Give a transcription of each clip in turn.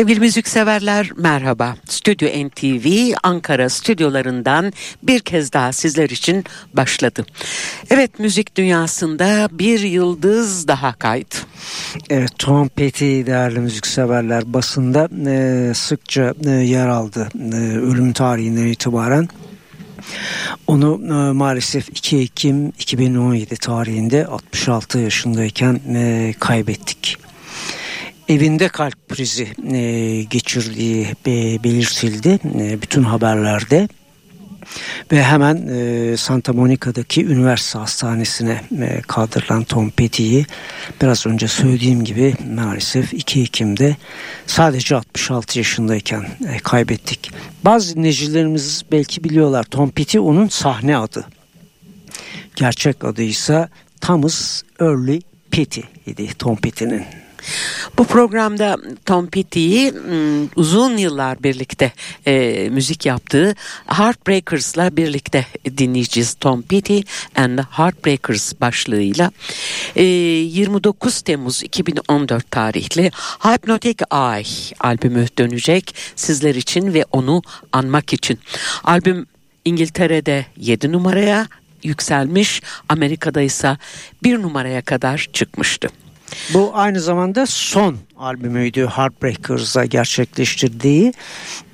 Sevgili müzikseverler merhaba. Stüdyo NTV Ankara stüdyolarından bir kez daha sizler için başladı. Evet müzik dünyasında bir yıldız daha kaydı. Evet, Tom Petty değerli müzikseverler basında e, sıkça e, yer aldı e, ölüm tarihinden itibaren. Onu e, maalesef 2 Ekim 2017 tarihinde 66 yaşındayken e, kaybettik evinde kalp krizi e, geçirdiği e, belirtildi e, bütün haberlerde ve hemen e, Santa Monica'daki üniversite hastanesine e, kaldırılan Tom Petty'yi biraz önce söylediğim gibi maalesef 2 Ekim'de sadece 66 yaşındayken e, kaybettik. Bazı dinleyicilerimiz belki biliyorlar Tom Petty onun sahne adı. Gerçek adı ise Thomas Early Petty idi Tom Petty'nin. Bu programda Tom Petty'yi uzun yıllar birlikte e, müzik yaptığı Heartbreakers'la birlikte dinleyeceğiz. Tom Petty and the Heartbreakers başlığıyla e, 29 Temmuz 2014 tarihli Hypnotic Eye albümü dönecek sizler için ve onu anmak için. Albüm İngiltere'de 7 numaraya yükselmiş, Amerika'da ise 1 numaraya kadar çıkmıştı. Bu aynı zamanda son albümüydü Heartbreakers'a gerçekleştirdiği.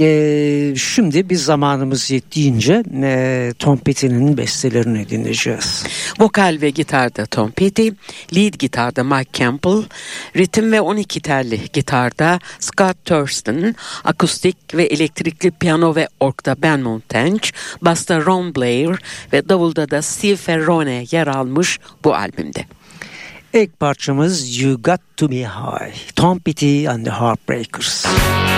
E, şimdi biz zamanımız yettiğince e, Tom Petty'nin bestelerini dinleyeceğiz. Vokal ve gitarda Tom Petty, lead gitarda Mike Campbell, ritim ve 12 telli gitarda Scott Thurston, akustik ve elektrikli piyano ve orkta Ben Montench, basta Ron Blair ve davulda da Steve Ferrone yer almış bu albümde. İlk parçamız You Got To Be High. Tom Petty and the Heartbreakers. passionate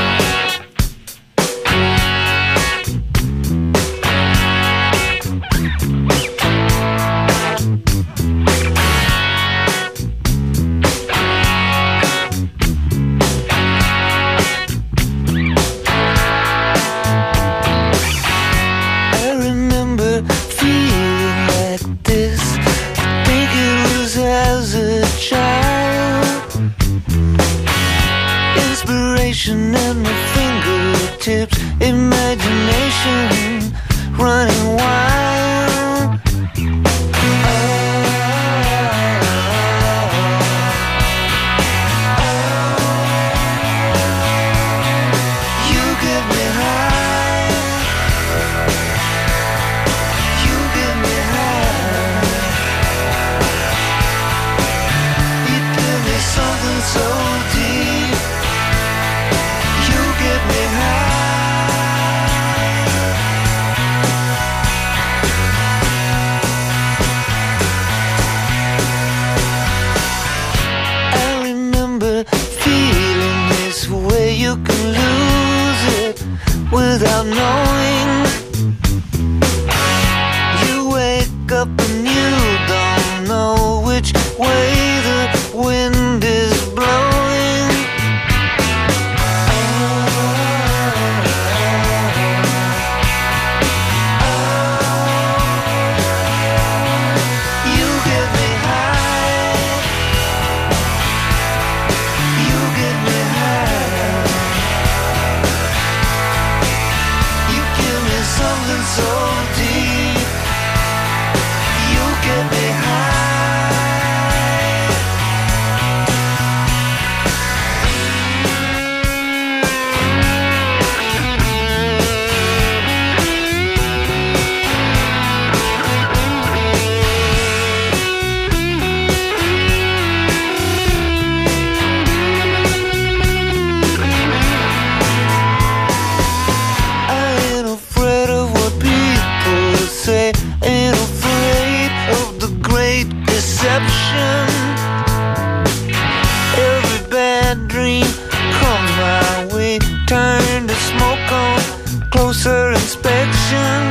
closer inspection.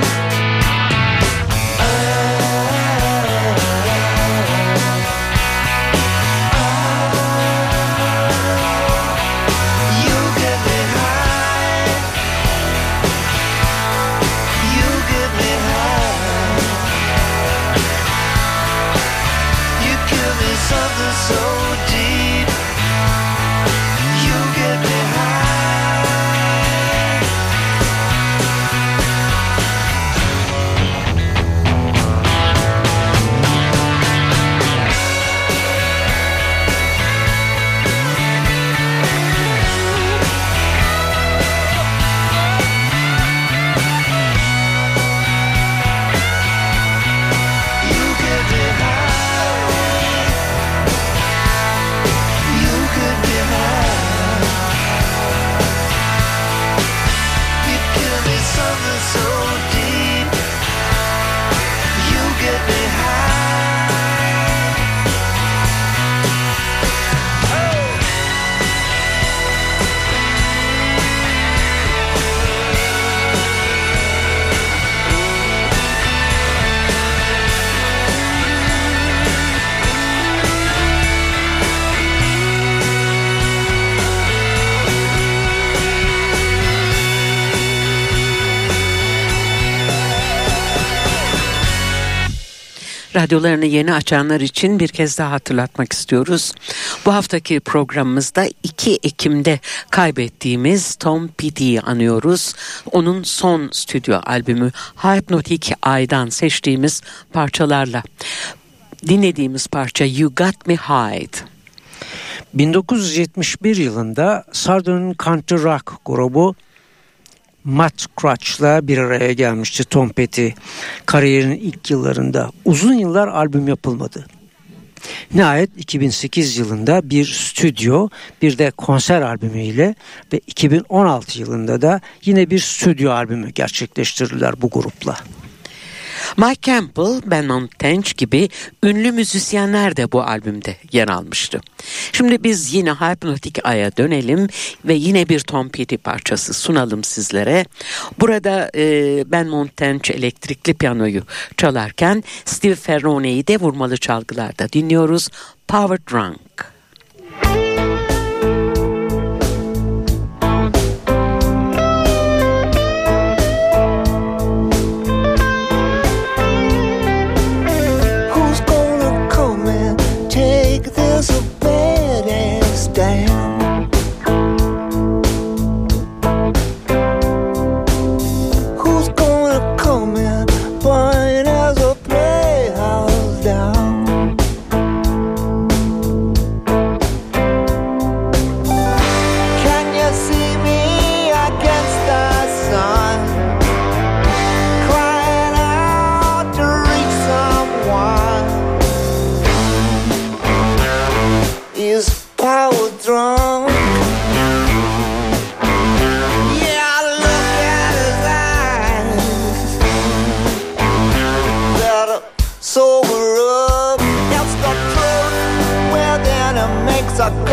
Radyolarını yeni açanlar için bir kez daha hatırlatmak istiyoruz. Bu haftaki programımızda 2 Ekim'de kaybettiğimiz Tom Petty'yi anıyoruz. Onun son stüdyo albümü Hypnotic Eye'dan seçtiğimiz parçalarla. Dinlediğimiz parça You Got Me Hide. 1971 yılında Southern Country Rock grubu Matt Crutch'la bir araya gelmişti Tom Petty kariyerinin ilk yıllarında. Uzun yıllar albüm yapılmadı. Nihayet 2008 yılında bir stüdyo bir de konser albümüyle ve 2016 yılında da yine bir stüdyo albümü gerçekleştirdiler bu grupla. Mike Campbell, Ben Tench gibi ünlü müzisyenler de bu albümde yer almıştı. Şimdi biz yine Hypnotic Ay'a dönelim ve yine bir Tom Petty parçası sunalım sizlere. Burada e, Ben Montench elektrikli piyanoyu çalarken Steve Ferrone'yi de vurmalı çalgılarda dinliyoruz. Power Drunk. I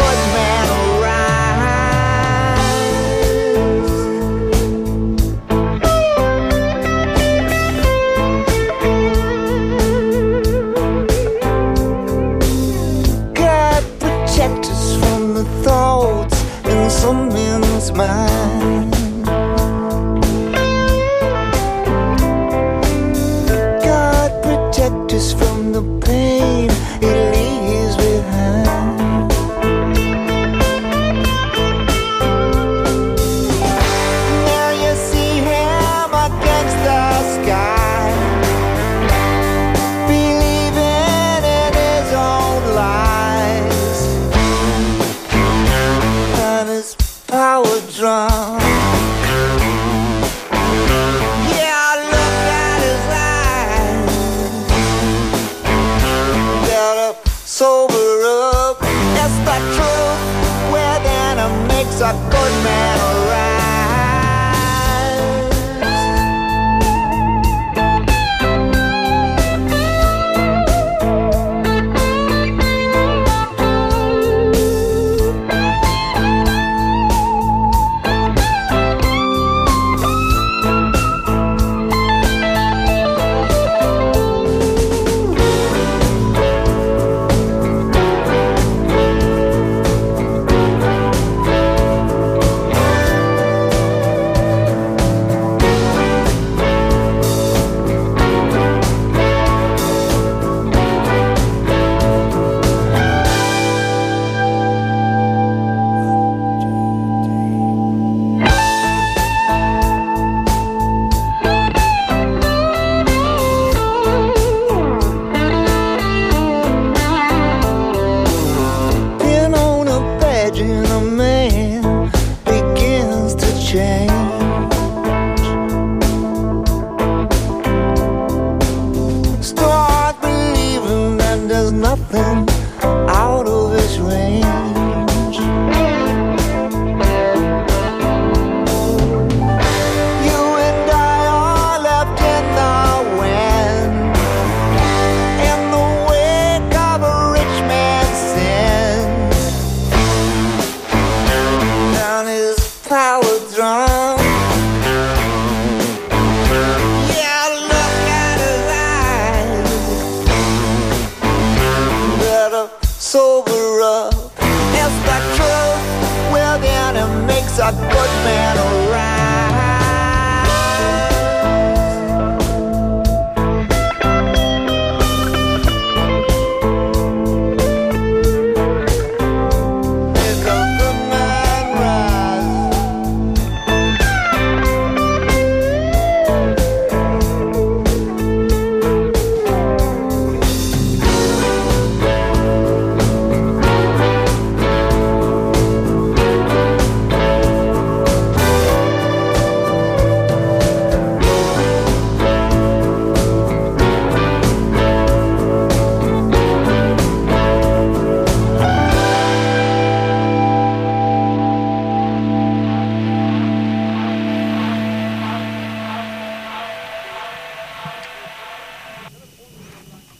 man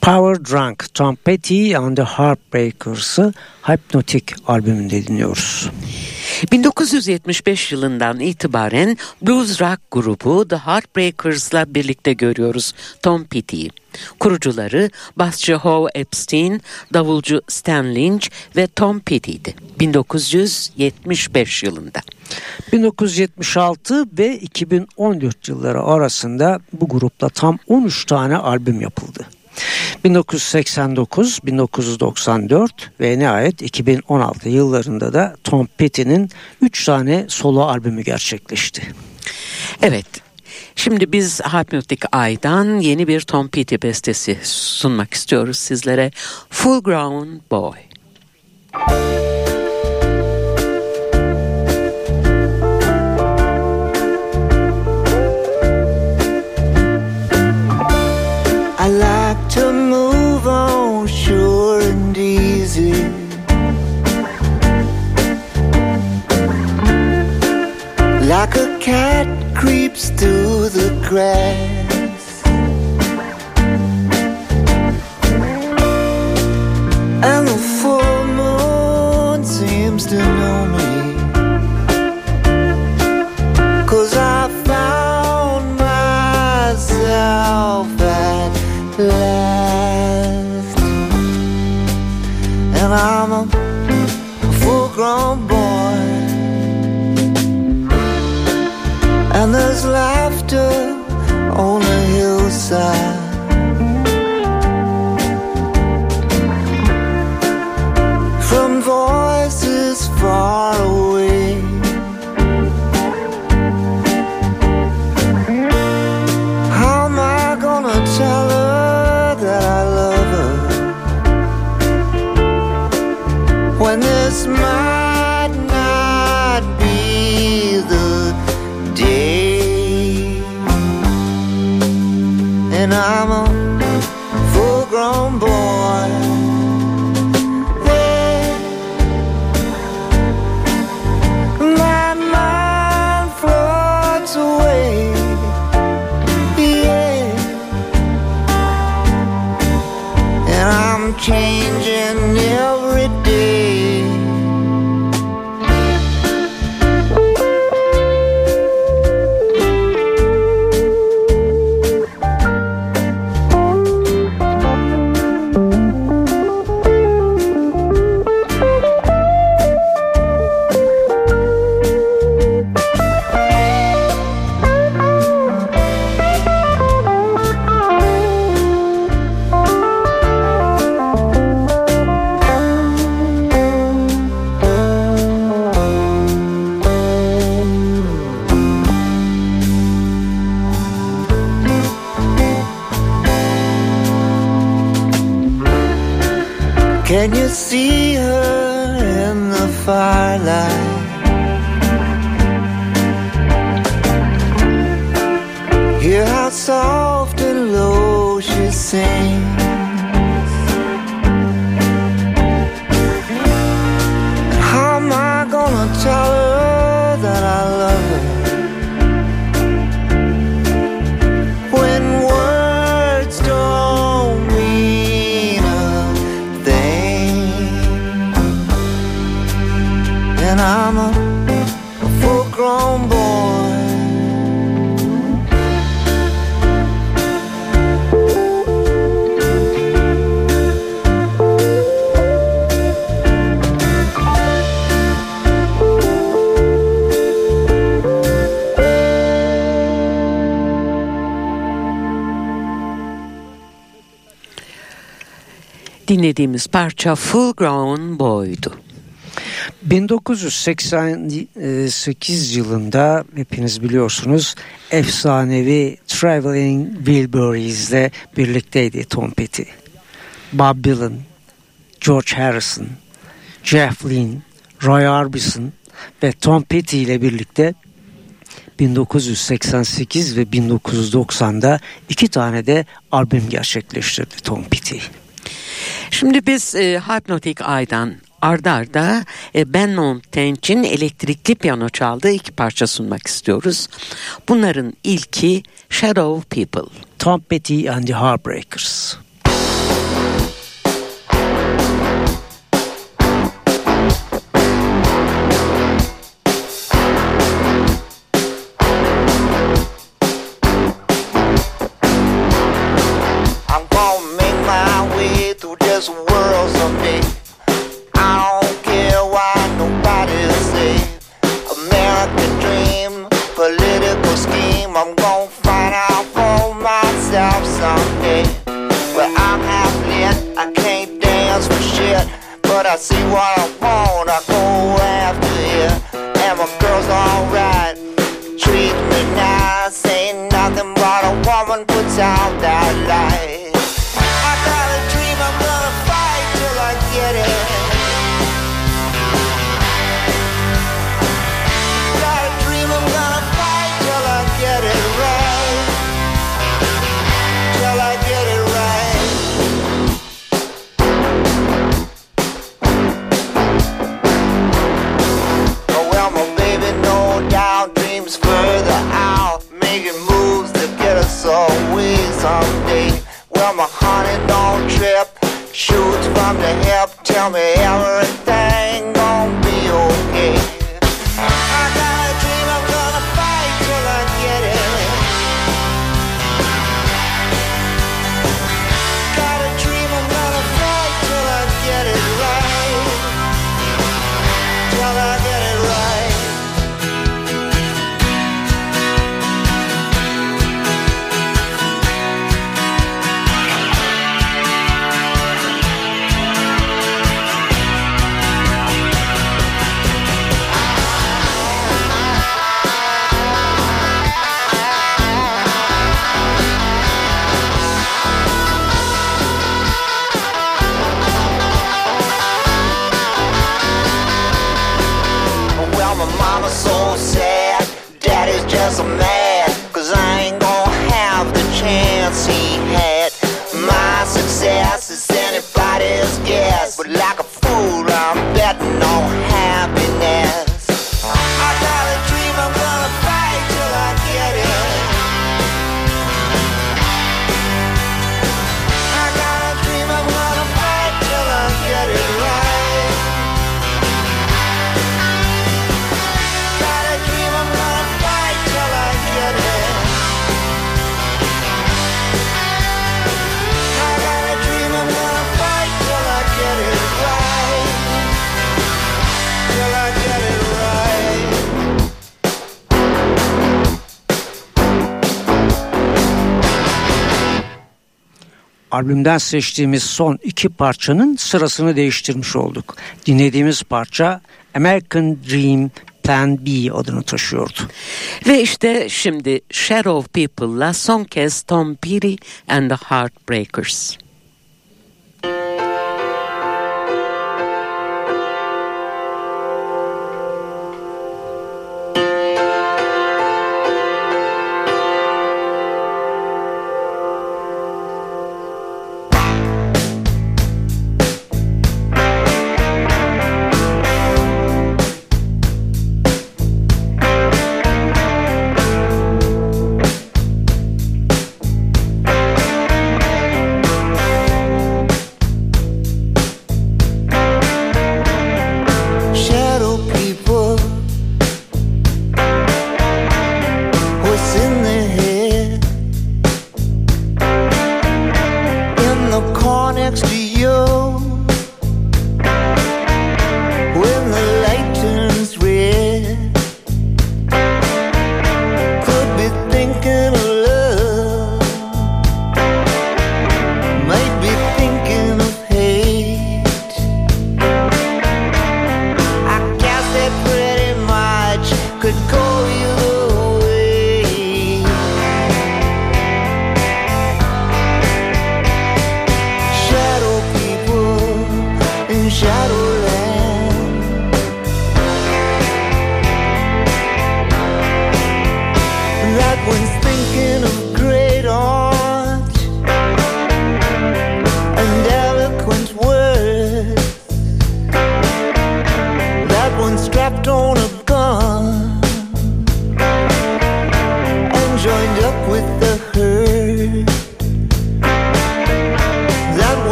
Power Drunk, Tom Petty and the Heartbreakers'ı Hypnotic albümünde dinliyoruz. 1975 yılından itibaren blues rock grubu The Heartbreakers'la birlikte görüyoruz Tom Petty'yi. Kurucuları basçı Howe Epstein, davulcu Stan Lynch ve Tom Petty'ydi 1975 yılında. 1976 ve 2014 yılları arasında bu grupla tam 13 tane albüm yapıldı. 1989, 1994 ve nihayet 2016 yıllarında da Tom Petty'nin 3 tane solo albümü gerçekleşti. Evet, şimdi biz Hypnotic Eye'dan yeni bir Tom Petty bestesi sunmak istiyoruz sizlere. Full Grown Boy. I regret. same. Dinlediğimiz parça Full Grown Boy'du. 1988 yılında hepiniz biliyorsunuz efsanevi Traveling Wilburys ile birlikteydi Tom Petty. Bob Dylan, George Harrison, Jeff Lynne, Roy Orbison ve Tom Petty ile birlikte 1988 ve 1990'da iki tane de albüm gerçekleştirdi Tom Petty. Şimdi biz e, Hypnotic Eye'dan ardarda arda, e, Ben Montench'in elektrikli piyano çaldığı iki parça sunmak istiyoruz. Bunların ilki Shadow People. Tom Petty and the Heartbreakers. See what I want, I go after you. And my girl's alright. Treat me nice, ain't nothing but a woman puts out that light. Someday. Well, my honey don't trip, shoots from the hip, tell me everything mama's so sad, daddy's just mad, cause I ain't gonna have the chance Albümden seçtiğimiz son iki parçanın sırasını değiştirmiş olduk. Dinlediğimiz parça American Dream Plan B adını taşıyordu. Ve işte şimdi Shadow People'la son kez Tom Petty and the Heartbreakers.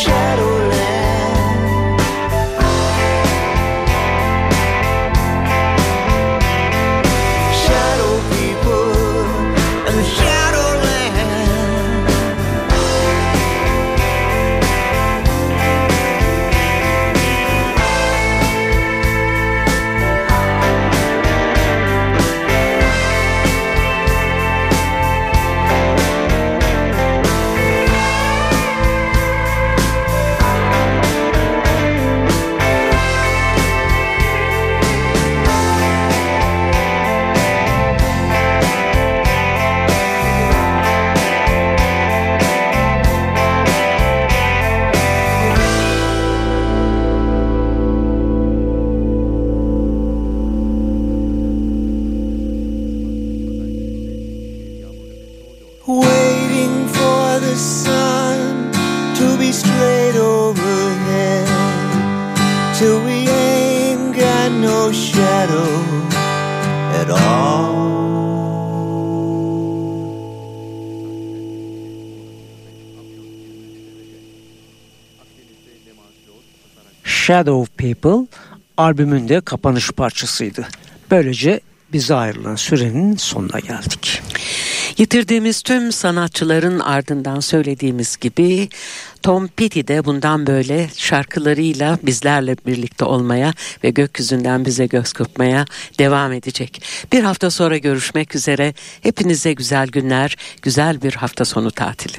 Shadows. Shadow People albümün de kapanış parçasıydı. Böylece bize ayrılan sürenin sonuna geldik. Yitirdiğimiz tüm sanatçıların ardından söylediğimiz gibi Tom Petty de bundan böyle şarkılarıyla bizlerle birlikte olmaya ve gökyüzünden bize göz kırpmaya devam edecek. Bir hafta sonra görüşmek üzere. Hepinize güzel günler, güzel bir hafta sonu tatili.